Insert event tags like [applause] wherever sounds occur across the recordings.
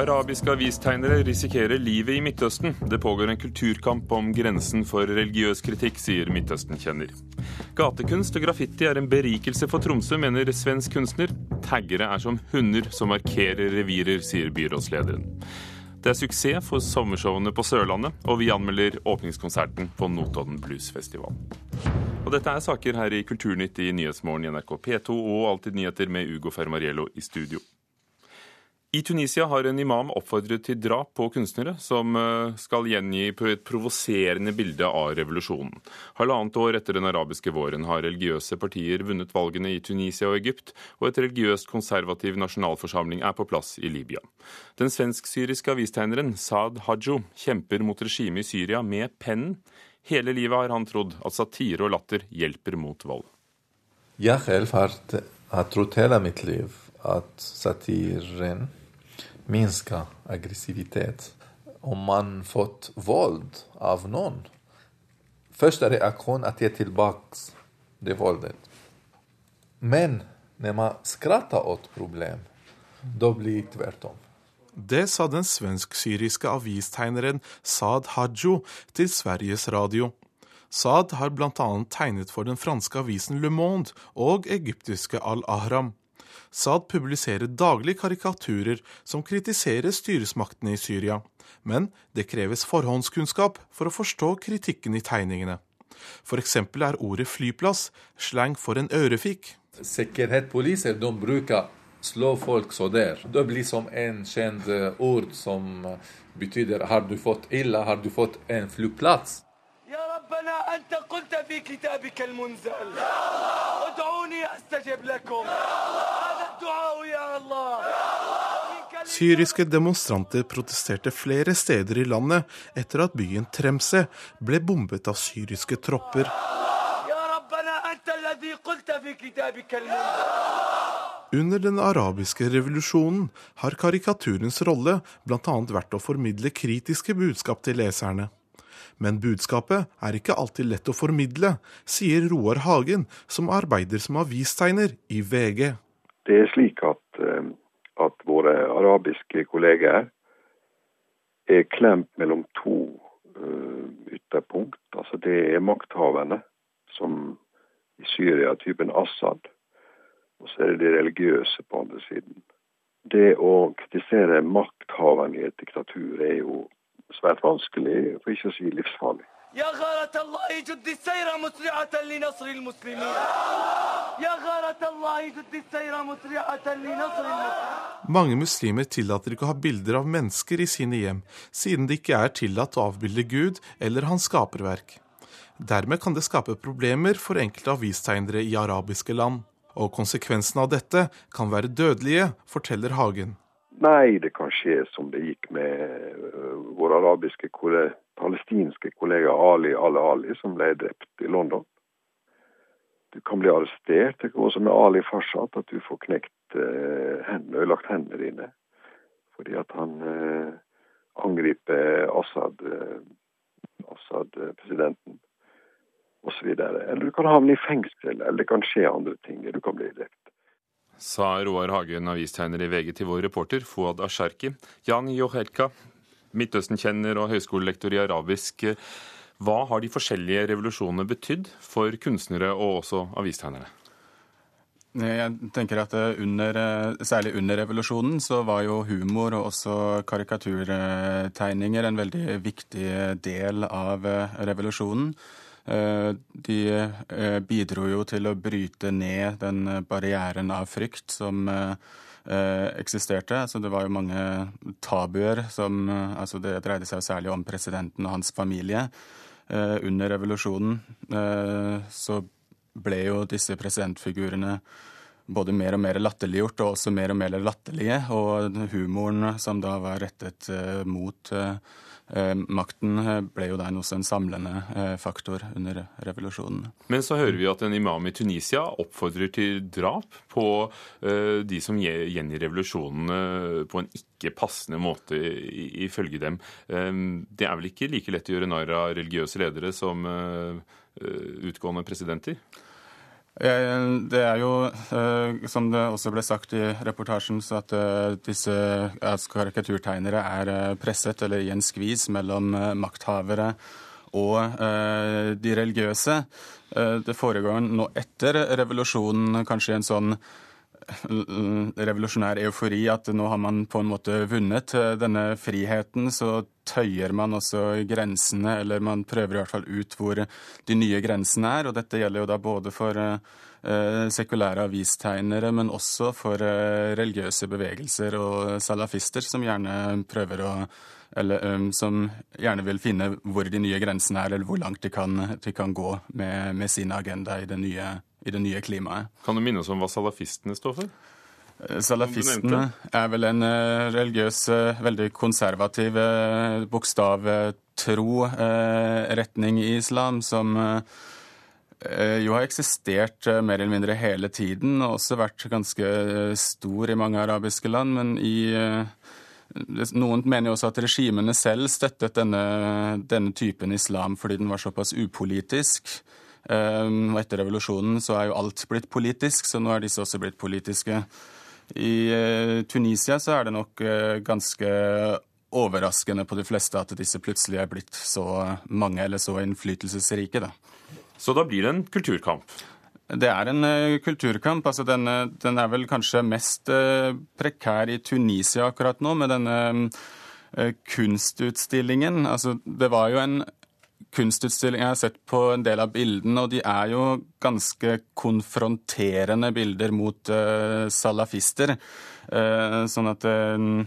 Arabiske avistegnere risikerer livet i Midtøsten. Det pågår en kulturkamp om grensen for religiøs kritikk, sier Midtøsten-kjenner. Gatekunst og graffiti er en berikelse for Tromsø, mener svensk kunstner. Taggere er som hunder som markerer revirer, sier byrådslederen. Det er suksess for sommershowene på Sørlandet, og vi anmelder åpningskonserten på Notodden Bluesfestival. Og dette er saker her i Kulturnytt i Nyhetsmorgen i NRK P2 og Alltid nyheter med Ugo Fermariello i studio. I Tunisia har en imam oppfordret til drap på kunstnere, som eh, skal gjengi et provoserende bilde av revolusjonen. Halvannet år etter den arabiske våren har religiøse partier vunnet valgene i Tunisia og Egypt, og et religiøst konservativ nasjonalforsamling er på plass i Libya. Den svensk-syriske avistegneren Saad Hajo kjemper mot regimet i Syria med pennen. Hele livet har han trodd at satire og latter hjelper mot vold. Jeg selv har, har trodd hele mitt liv at satiren minska aggressivitet. Om man fått våld av noen, første reaksjon at jeg tilbake det voldet. Men når man skratter åt problem, da blir det tvert om. Det sa den svensk-syriske avistegneren Saad Hajo til Sveriges Radio. Saad har bl.a. tegnet for den franske avisen Le Monde og egyptiske Al-Ahram. Saad publiserer daglig karikaturer som kritiserer styresmaktene i Syria, men det kreves forhåndskunnskap for å forstå kritikken i tegningene. F.eks. er ordet flyplass slang for en ørefik. Sikkerhetspoliser bruker slå folk så der. Det blir som en kjent ord som betyr har du fått ille, har du fått en flyplass? ربنا أنت قلت في كتابك المنزل ادعوني أستجب لكم هذا الدعاء يا الله Syriske demonstranter protesterte flere steder i landet etter at byen Tremse ble bombet av syriske tropper. Under den arabiske revolusjonen har karikaturens rolle bl.a. vært å formidle kritiske budskap til leserne. Men budskapet er ikke alltid lett å formidle, sier Roar Hagen, som arbeider som avistegner i VG. Det er slik at, eh, at våre arabiske kolleger er klemt mellom to uh, ytterpunkt. Altså det er makthaverne, som i Syria typen Assad. Og så er det de religiøse på andre siden. Det å kritisere makthaverne i et diktatur er jo svært vanskelig, for ikke å si livsfarlig. Mange muslimer tillater ikke å ha bilder av mennesker i sine hjem, siden det ikke er tillatt å avbilde Gud eller hans skaperverk. Dermed kan det skape problemer for enkelte avistegnere i arabiske land. Og konsekvensen av dette kan være dødelige, forteller Hagen. Nei, det kan skje som det gikk med vår arabiske palestinske kollega Ali al-Ali, som ble drept i London. Du kan bli arrestert. Det går også med Ali Farsad at du får knekt eh, hendene, ødelagt hendene dine. Fordi at han eh, angriper Assad, Assad-presidenten osv. Eller du kan havne i fengsel, eller det kan skje andre ting. Du kan bli drept sa Roar Hagen, avistegner i VG til vår reporter Fouad Asharki. Jan Johelka, Midtøsten-kjenner og høyskolelektor i arabisk. Hva har de forskjellige revolusjonene betydd for kunstnere og også avistegnere? Jeg tenker at under, Særlig under revolusjonen så var jo humor og også karikaturtegninger en veldig viktig del av revolusjonen. Eh, de eh, bidro jo til å bryte ned den barrieren av frykt som eh, eksisterte. Altså det var jo mange tabuer som altså Det dreide seg særlig om presidenten og hans familie. Under revolusjonen så ble jo disse presidentfigurene både mer og mer latterliggjort og også mer og mer latterlige. Og humoren som da var rettet mot Eh, makten eh, ble jo der også en samlende eh, faktor under revolusjonen. Men så hører vi at en imam i Tunisia oppfordrer til drap på de som gjengir revolusjonen på en ikke passende måte, ifølge dem. Det er vel ikke like lett å gjøre narr av religiøse ledere som utgående presidenter? Det er jo, som det også ble sagt i reportasjen, så at disse karikaturtegnere er presset eller i en skvis mellom makthavere og de religiøse. Det foregår nå etter revolusjonen kanskje en sånn revolusjonær eufori at nå har man på en måte vunnet denne friheten, så tøyer man også grensene, eller man prøver i hvert fall ut hvor de nye grensene er. Og dette gjelder jo da både for eh, sekulære avistegnere, men også for eh, religiøse bevegelser og salafister, som gjerne prøver å eller um, som gjerne vil finne hvor de nye grensene er, eller hvor langt de kan, de kan gå med, med sin agenda i det nye i det nye klimaet. Kan du minne oss om hva salafistene står for? Eh, salafistene er vel en eh, religiøs, eh, veldig konservativ, bokstavtro retning i islam som jo har eksistert mer eller mindre hele tiden, og også vært ganske stor i mange arabiske land. Men i noen mener jo også at regimene selv støttet denne, denne typen islam fordi den var såpass upolitisk. Ehm, og etter revolusjonen så er jo alt blitt politisk, så nå er disse også blitt politiske. I eh, Tunisia så er det nok eh, ganske overraskende på de fleste at disse plutselig er blitt så mange eller så innflytelsesrike. Da. Så da blir det en kulturkamp? Det er en uh, kulturkamp. altså den, den, er vel kanskje mest uh, prekær i Tunisia akkurat nå, med denne uh, kunstutstillingen. Altså, det var jo en kunstutstilling. Jeg har sett på en del av bildene, og de er jo ganske konfronterende bilder mot uh, salafister. Uh, sånn at uh,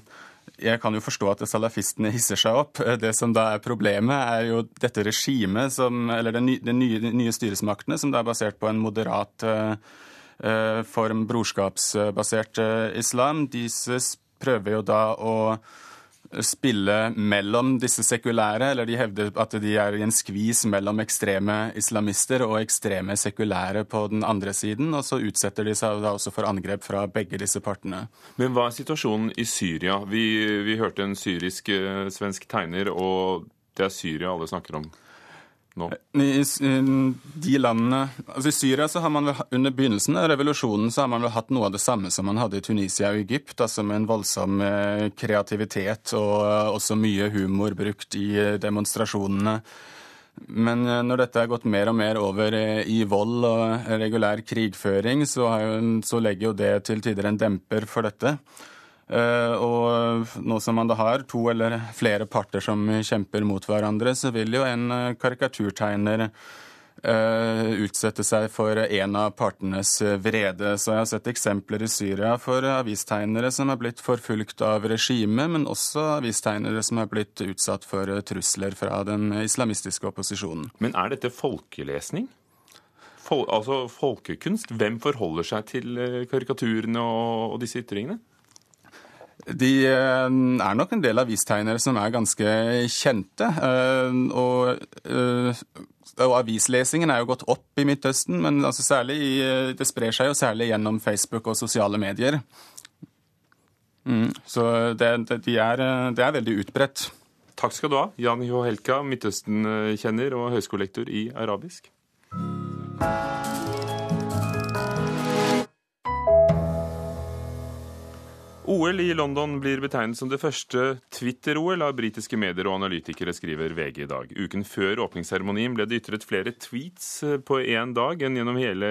jeg kan jo forstå at salafistene hisser seg opp. Det som da er problemet, er jo dette regimet, som, eller de nye, de nye styresmaktene, som da er basert på en moderat form, brorskapsbasert islam. Disse prøver jo da å spille mellom disse sekulære, eller de hevder at de er i en skvis mellom ekstreme islamister og ekstreme sekulære på den andre siden, og så utsetter de seg da også for angrep fra begge disse partene. Men hva er situasjonen i Syria? Vi, vi hørte en syrisk-svensk eh, tegner, og det er Syria alle snakker om nå? I de landene, altså I Syria så har man vel, under begynnelsen av revolusjonen så har man vel hatt noe av det samme som man hadde i Tunisia og Egypt, altså med en voldsom eh, kreativitet og eh, også mye humor brukt i eh, demonstrasjonene. Men når dette har gått mer og mer over i vold og regulær krigføring, så, så legger jo det til tider en demper for dette. Eh, og nå som man da har to eller flere parter som kjemper mot hverandre, så vil jo en eh, karikaturtegner Uh, utsette seg for en av partenes vrede. Så jeg har sett eksempler i Syria for avistegnere som er blitt forfulgt av regimet, men også avistegnere som er blitt utsatt for trusler fra den islamistiske opposisjonen. Men er dette folkelesning? Fol altså folkekunst? Hvem forholder seg til karikaturene og disse ytringene? De eh, er nok en del avistegnere som er ganske kjente. Eh, og, eh, og avislesingen er jo gått opp i Midtøsten, men altså særlig, det sprer seg jo særlig gjennom Facebook og sosiale medier. Mm, så det, det, de er, det, er, veldig utbredt. Takk skal du ha, Jan Johelka, Midtøsten-kjenner og høyskolelektor i arabisk. OL i London blir betegnet som det første Twitter-OL av britiske medier og analytikere, skriver VG i dag. Uken før åpningsseremonien ble det ytret flere tweets eh, på én dag enn gjennom hele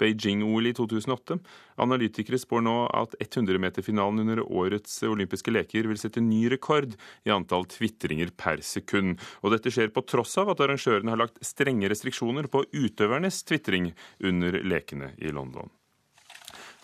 Beijing-OL i 2008. Analytikere spår nå at 100-meterfinalen under årets olympiske leker vil sette ny rekord i antall tvitringer per sekund. Og dette skjer på tross av at arrangørene har lagt strenge restriksjoner på utøvernes tvitring under lekene i London.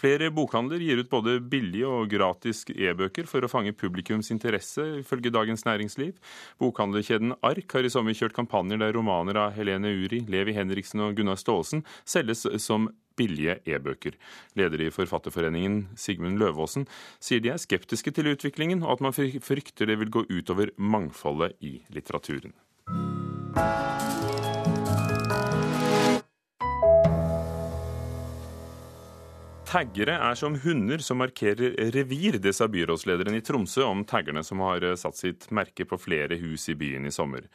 Flere bokhandler gir ut både billige og gratis e-bøker for å fange publikums interesse, ifølge Dagens Næringsliv. Bokhandlerkjeden Ark har i sommer kjørt kampanjer der romaner av Helene Uri, Levi Henriksen og Gunnar Staalesen selges som billige e-bøker. Leder i Forfatterforeningen, Sigmund Løvaasen, sier de er skeptiske til utviklingen, og at man frykter det vil gå utover mangfoldet i litteraturen. Taggere er som hunder som markerer revir, det sa byrådslederen i Tromsø om taggerne som har eh, satt sitt merke på flere hus i byen i sommer.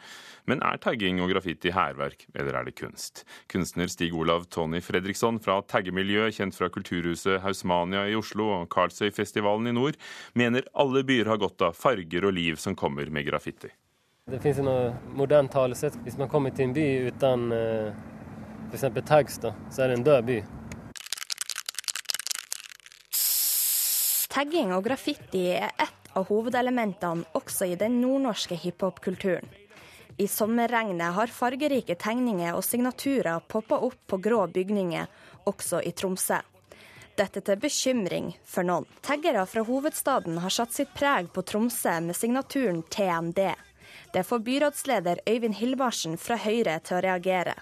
Men er tagging og graffiti hærverk, eller er det kunst? Kunstner Stig Olav Tony Fredriksson fra taggemiljøet, kjent fra Kulturhuset Hausmania i Oslo og Karlsøyfestivalen i nord, mener alle byer har godt av farger og liv som kommer med graffiti. Det finnes noe moderne talesett. Hvis man kommer til en by uten eh, f.eks. tags, da, så er det en død by. Tagging og graffiti er ett av hovedelementene også i den nordnorske hiphop-kulturen. I sommerregnet har fargerike tegninger og signaturer poppa opp på grå bygninger, også i Tromsø. Dette til bekymring for noen. Taggere fra hovedstaden har satt sitt preg på Tromsø med signaturen TND. Det får byrådsleder Øyvind Hilmarsen fra Høyre til å reagere.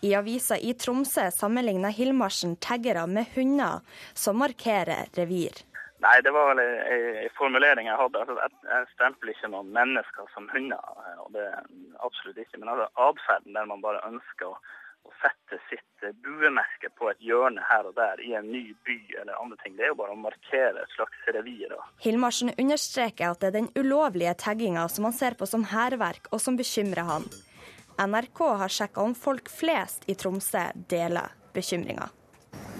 I avisa i Tromsø sammenligner Hilmarsen taggere med hunder som markerer revir. Nei, det var vel en formulering jeg hadde. Altså, jeg stempler ikke noen mennesker som hunder. Eh, og det Absolutt ikke. Men altså, atferden der man bare ønsker å, å, sette sitt eh, buemerke på et hjørne her og der i en ny by eller andre ting, det er jo bare å markere et slags revir. Hilmarsen understreker at det er den ulovlige tagginga som han ser på som hærverk, og som bekymrer han. NRK har sjekka om folk flest i Tromsø deler bekymringa.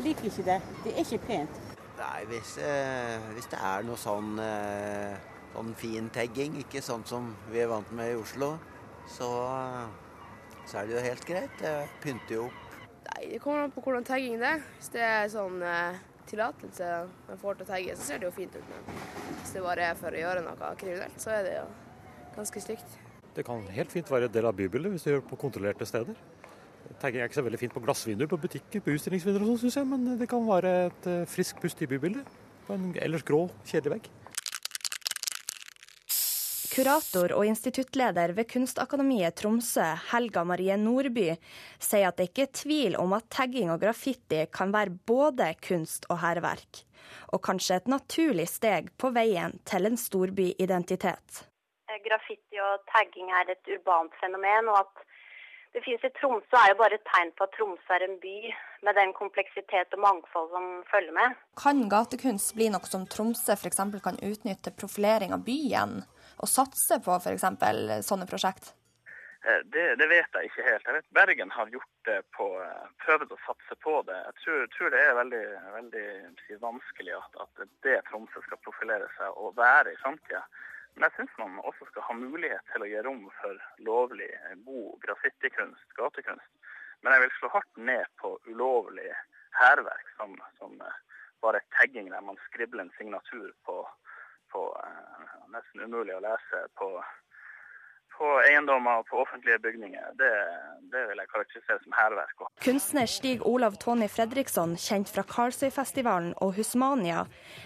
Liker ikke det. Det er ikke pent. Nei, hvis, eh, hvis, det er noe sånn, eh, sånn fin tagging, ikke sånn som vi er vant med i Oslo, så, så er det jo helt greit. Jeg pynter jo opp. Nei, Det kommer an på hvordan taggingen er. Hvis det er sånn eh, tillatelse man får til å tagge, så ser det jo fint ut. Men hvis det bare er for å gjøre noe kriminelt, så er det jo ganske stygt. Det kan helt fint være en del av bybildet hvis du gjør det på kontrollerte steder. Tagging er ikke så veldig fint på glassvinduer på butikker, på utstillingsvinduer og sånn, syns jeg, men det kan være et frisk friskt pust i bybildet på en ellers grå, kjedelig vegg. Kurator og instituttleder ved Kunstakademiet Tromsø, Helga Marie Nordby, sier at det ikke er tvil om at tagging og graffiti kan være både kunst og hærverk, og kanskje et naturlig steg på veien til en storbyidentitet. Graffiti og tagging er et urbant fenomen, og at det fins i Tromsø, er jo bare et tegn på at Tromsø er en by med den kompleksitet og mangfold som følger med. Kan gatekunst bli noe som Tromsø f.eks. kan utnytte profilering av byen, og satse på f.eks. sånne prosjekt? Eh, det, det, vet jeg ikke helt. Jeg vet Bergen har gjort det på, eh, prøvd å satse på det. Jeg tror, tror det er veldig, veldig vanskelig at, at det Tromsø skal profilere seg og være i framtida. Men jeg syns man også skal ha mulighet til å gi rom for lovlig, god graffitikunst, gatekunst. Men jeg vil slå hardt ned på ulovlig hærverk som, som eh, bare tagging der man skribler en signatur på, på uh, nesten umulig å lese på på eiendommer og på offentlige bygninger, det, det vil jeg karakterisere som hærverk. Kunstner Stig Olav Tony Fredriksson, kjent fra Karlsøyfestivalen og Husmania,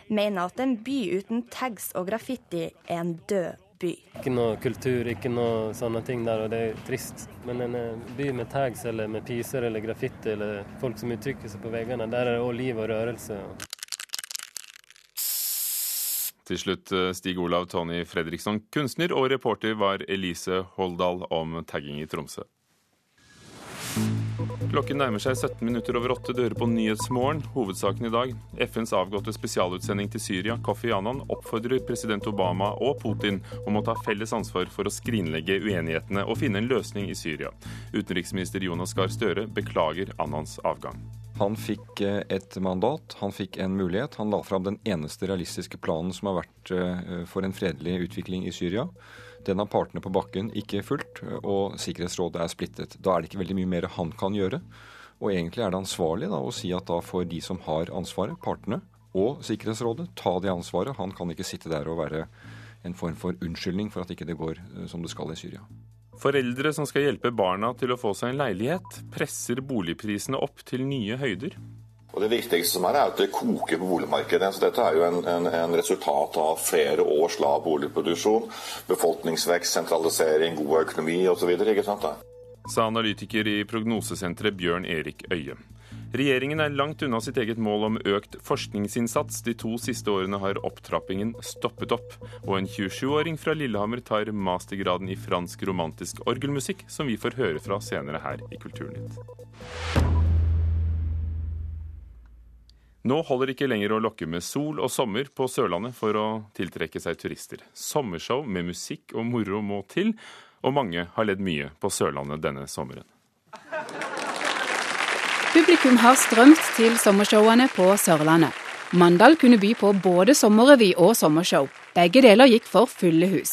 mener at en by uten tags og graffiti er en død by. Ikke noe kultur, ikke noe sånne ting der, og det er trist. Men en eh, by med tags eller med piser eller graffiti eller folk som uttrykker seg på veggene, der er det òg liv og rørelse. Til slutt eh, Stig Olav Tony Fredriksson, kunstner, og reporter var Elise Holdal om tagging i Tromsø. Klokken nærmer seg 17 minutter over åtte. Dører på Nyhetsmorgen. Hovedsaken i dag. FNs avgåtte spesialutsending til Syria, Kofi Annan, oppfordrer president Obama og Putin om å ta felles ansvar for å skrinlegge uenighetene og finne en løsning i Syria. Utenriksminister Jonas Gahr Støre beklager Annans avgang. Han fikk eh, et mandat, han fikk en mulighet. Han la fram den eneste realistiske planen som har vært eh, for en fredelig utvikling i Syria. Den har partene på bakken ikke fulgt, og Sikkerhetsrådet er splittet. Da er det ikke veldig mye mer han kan gjøre. Og egentlig er det ansvarlig da, å si at da får de som har ansvaret, partene og Sikkerhetsrådet, ta det ansvaret. Han kan ikke sitte der og være en form for unnskyldning for at ikke det går eh, som det skal i Syria. Foreldre som skal hjelpe barna til å få seg en leilighet, presser boligprisene opp til nye høyder. Og Det viktigste som er, er at det koker på boligmarkedet. Så Dette er jo en, en, en resultat av flere års lav boligproduksjon, befolkningsvekst, sentralisering, god økonomi osv. Sa analytiker i prognosesenteret Bjørn Erik Øie. Regjeringen er langt unna sitt eget mål om økt forskningsinnsats. De to siste årene har opptrappingen stoppet opp. Og en 27-åring fra Lillehammer tar mastergraden i fransk romantisk orgelmusikk, som vi får høre fra senere her i Kulturnytt. Nå holder det ikke lenger å lokke med sol og sommer på Sørlandet for å tiltrekke seg turister. Sommershow med musikk og moro må til, og mange har ledd mye på Sørlandet denne sommeren. Publikum har strømt til sommershowene på Sørlandet. Mandal kunne by på både sommerrevy og sommershow. Begge deler gikk for fulle hus.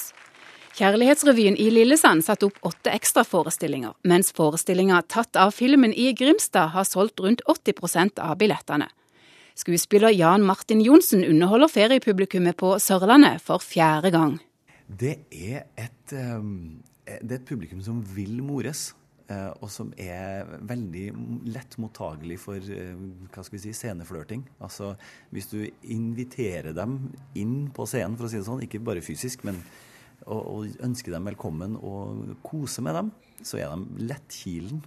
Kjærlighetsrevyen i Lillesand satte opp åtte ekstraforestillinger, mens forestillinga tatt av filmen i Grimstad har solgt rundt 80% av billettene. Skuespiller Jan Martin Johnsen underholder feriepublikummet på Sørlandet for fjerde gang. Det er et, det er et publikum som vil mores. Eh, og som er veldig lett mottagelig for eh, hva skal vi si, sceneflørting. Altså, hvis du inviterer dem inn på scenen, for å si det sånn, ikke bare fysisk, men og, og ønsker dem velkommen og kose med dem, så er de lettkilen.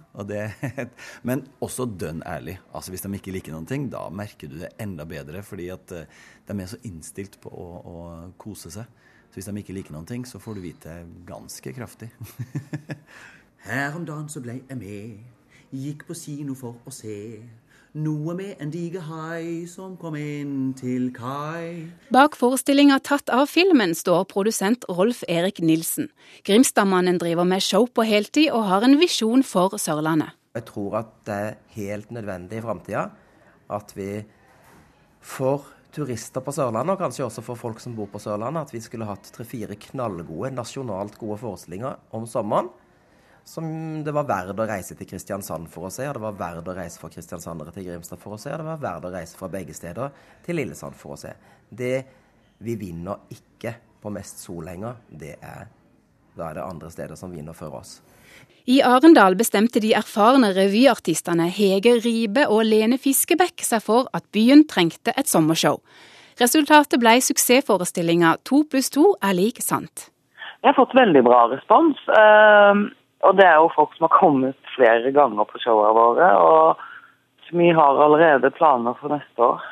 men også dønn ærlig. Altså, hvis de ikke liker noen ting, da merker du det enda bedre, fordi at uh, de er så innstilt på å, å, kose seg. Så hvis de ikke liker noen ting, så får du vite det ganske kraftig. [laughs] Her om dagen så ble jeg med, gikk på kino for å se. Noe med en diger hai som kom inn til kai. Bak forestillinga tatt av filmen står produsent Rolf Erik Nilsen. Grimstadmannen driver med show på heltid og har en visjon for Sørlandet. Jeg tror at det er helt nødvendig i framtida at vi får turister på Sørlandet, og kanskje også for folk som bor på Sørlandet, at vi skulle hatt tre-fire knallgode, nasjonalt gode forestillinger om sommeren som det var verdt å reise til Kristiansand for å se, og det var verdt å reise fra kristiansandere til Grimstad for å se, og det var verdt å reise fra begge steder til Lillesand for å se. Det vi vinner ikke på mest sol lenger, det er da er det andre steder som vinner for oss. I Arendal bestemte de erfarne revyartistene Hege Ribe og Lene Fiskebekk seg for at byen trengte et sommershow. Resultatet ble suksessforestillinga To pluss to er lik sant. Jeg har fått veldig bra respons. Og det er jo folk som har kommet flere ganger på showene våre. Og vi har allerede planer for neste år.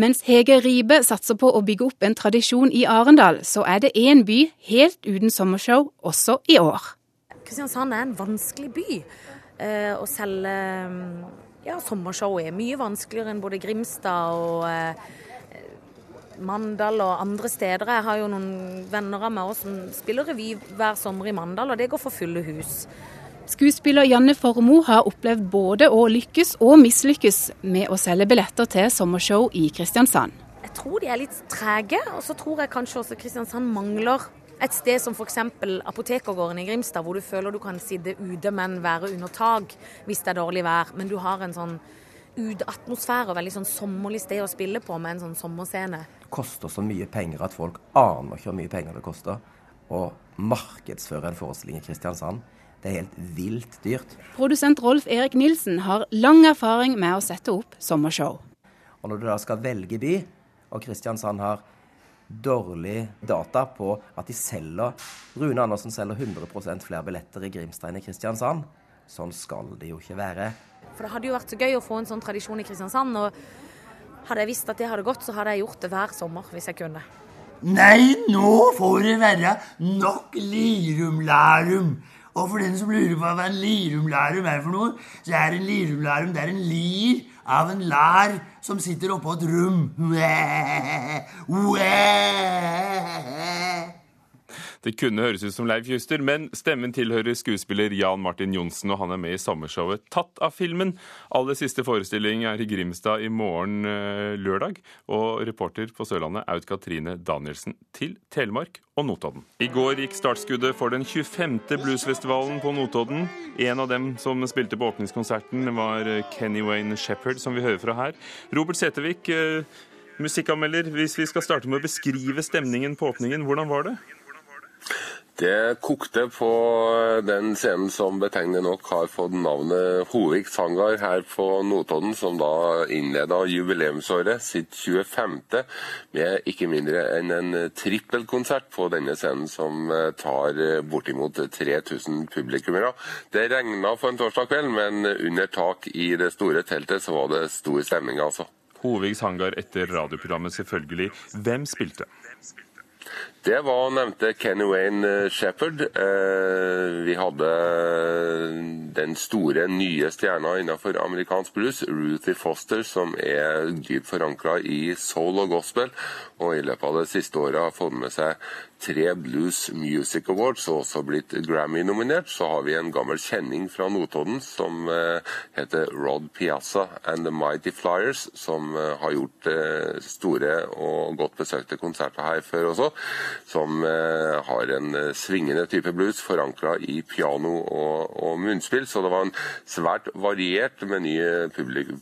Mens Hege Ribe satser på å bygge opp en tradisjon i Arendal, så er det én by helt uten sommershow også i år. Kristiansand er en vanskelig by eh, å selge ja, sommershow i. Mye vanskeligere enn både Grimstad og eh, Mandal og andre steder. Jeg har jo noen venner av meg som spiller revy hver sommer i Mandal, og det går for fulle hus. Skuespiller Janne Formoe har opplevd både å lykkes og mislykkes med å selge billetter til sommershow i Kristiansand. Jeg tror de er litt trege, og så tror jeg kanskje også Kristiansand mangler et sted som f.eks. Apotekergården i Grimstad, hvor du føler du kan sitte ute, men være under tak hvis det er dårlig vær. Men du har en sånn uteatmosfære og veldig sånn sommerlig sted å spille på med en sånn sommerscene. Koster så mye penger at folk aner ikke hvor mye penger det koster å markedsføre en forestilling i Kristiansand. Det er helt vilt dyrt. Produsent Rolf Erik Nilsen har lang erfaring med å sette opp sommershow. Og når du da skal velge by, og Kristiansand har dårlig data på at de selger Rune Andersen selger 100% flere billetter i Grimstad enn i Kristiansand. Sånn skal det jo ikke være. For det hadde jo vært så gøy å få en sånn tradisjon i Kristiansand. Og hadde jeg visst at det hadde gått, så hadde jeg gjort det hver sommer hvis jeg kunne. Nei, nå får det være nok Lirum-Lærum. Og for den som lurer på hva en Lirum-Lærum er for noe, så er en Lirum-Lærum det er en lir av en lær som sitter oppå et rom. Uæ, uæ. Det kunne høres ut som Leif Juster, men stemmen tilhører skuespiller Jan Martin Johnsen, og han er med i sommershowet Tatt av filmen. Aller siste forestilling er i Grimstad i morgen eh, lørdag. Og reporter på Sørlandet Aud Katrine Danielsen til Telemark og Notodden. I går gikk startskuddet for den 25. bluesfestivalen på Notodden. En av dem som spilte på åpningskonserten, var eh, Kenny Wayne Shepherd, som vi hører fra her. Robert Setevik, eh, musikkanmelder, hvis vi skal starte med å beskrive stemningen på åpningen, hvordan var det? Det kokte på den scenen som betegnende nok har fått navnet Hovik Sangar her på Notodden, som da innleda jubileumsåret sitt 25. med ikke mindre enn en trippelkonsert på denne scenen, som tar bortimot 3000 publikummere. Det regna på en torsdag kveld, men under tak i det store teltet så var det stor stemning, altså. Hovig hangar etter radioprogrammet, selvfølgelig. Hvem spilte? Det var nevnte Kenny Wayne Shepherd. Vi hadde den store, nye stjerna innenfor amerikansk blues, Ruthie Foster, som er dypt forankra i soul og gospel, og i løpet av det siste året har fått med seg tre Blues Music Awards og også blitt Grammy-nominert. Så har vi en gammel kjenning fra Notodden som heter Rod Piazza and The Mighty Flyers, som har gjort store og godt besøkte konserter her før også som har en svingende type blues forankra i piano og, og, munnspill. Så det var en svært variert meny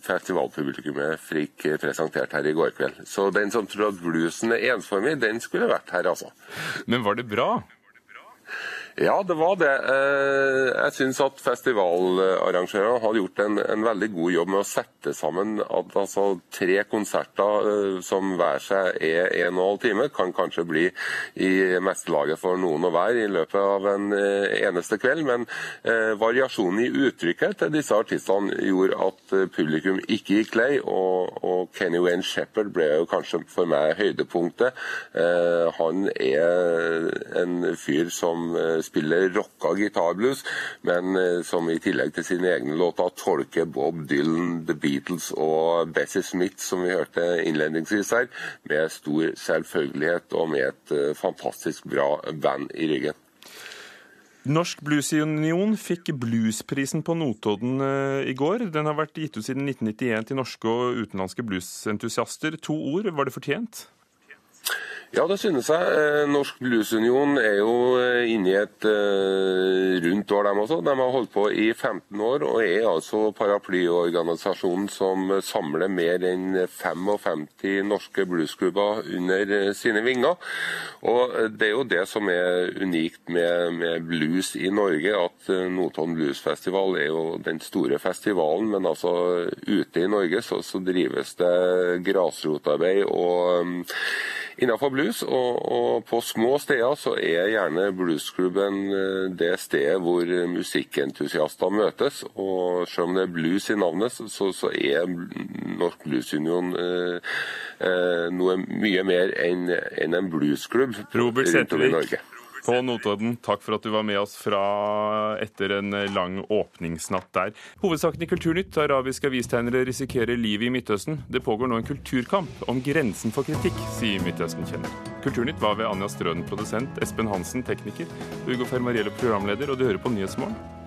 festivalpublikummet fikk presentert her i går kveld. Så den som tror at bluesen er ensformig, den skulle vært her, altså. Men var det bra? Ja, det var det. Jeg syns at festivalarrangørene har gjort en, en, veldig god jobb med å sette sammen at altså, tre konserter som hver seg er en og en halv time, kan kanskje bli i mestelaget for noen og hver i løpet av en eneste kveld. Men eh, variasjonen i uttrykket til disse artistene gjorde at publikum ikke gikk lei. Og, og Kenny Wayne Shepherd ble jo kanskje for meg høydepunktet. Eh, han er en fyr som spiller rocka gitarblues, men som i tillegg til sine egne låter tolker Bob Dylan, The Beatles og Bessie Smith, som vi hørte innledningsvis her, med stor selvfølgelighet og med et fantastisk bra band i ryggen. Norsk Bluesunion fikk Bluesprisen på Notodden i går. Den har vært gitt ut siden 1991 til norske og utenlandske bluesentusiaster. To ord, var det fortjent? Ja, det synes jeg. Norsk Bluesunion er jo inne i et uh, rundt år, dem også. De har holdt på i 15 år og er altså paraplyorganisasjonen som samler mer enn 55 norske bluesklubber under sine vinger. Og Det er jo det som er unikt med, med blues i Norge, at Notodden Bluesfestival er jo den store festivalen. Men altså ute i Norge så, så drives det grasrotarbeid. og innenfor blues. Og, og, på små steder så er gjerne bluesklubben det stedet hvor musikkentusiaster møtes. Og selv om det er blues i navnet, så, så er Norsk Bluesunion eh, eh, noe mye mer enn en en bluesklubb rundt om i Norge. På Notodden, takk for at du var med oss fra etter en lang åpningsnatt der. Hovedsaken i Kulturnytt arabiske avistegnere risikerer livet i Midtøsten. Det pågår nå en kulturkamp om grensen for kritikk, sier Midtøsten-kjenner. Kulturnytt var ved Anja Strøden produsent, Espen Hansen tekniker, Ugo Fermariello programleder, og du hører på Nyhetsmorgen.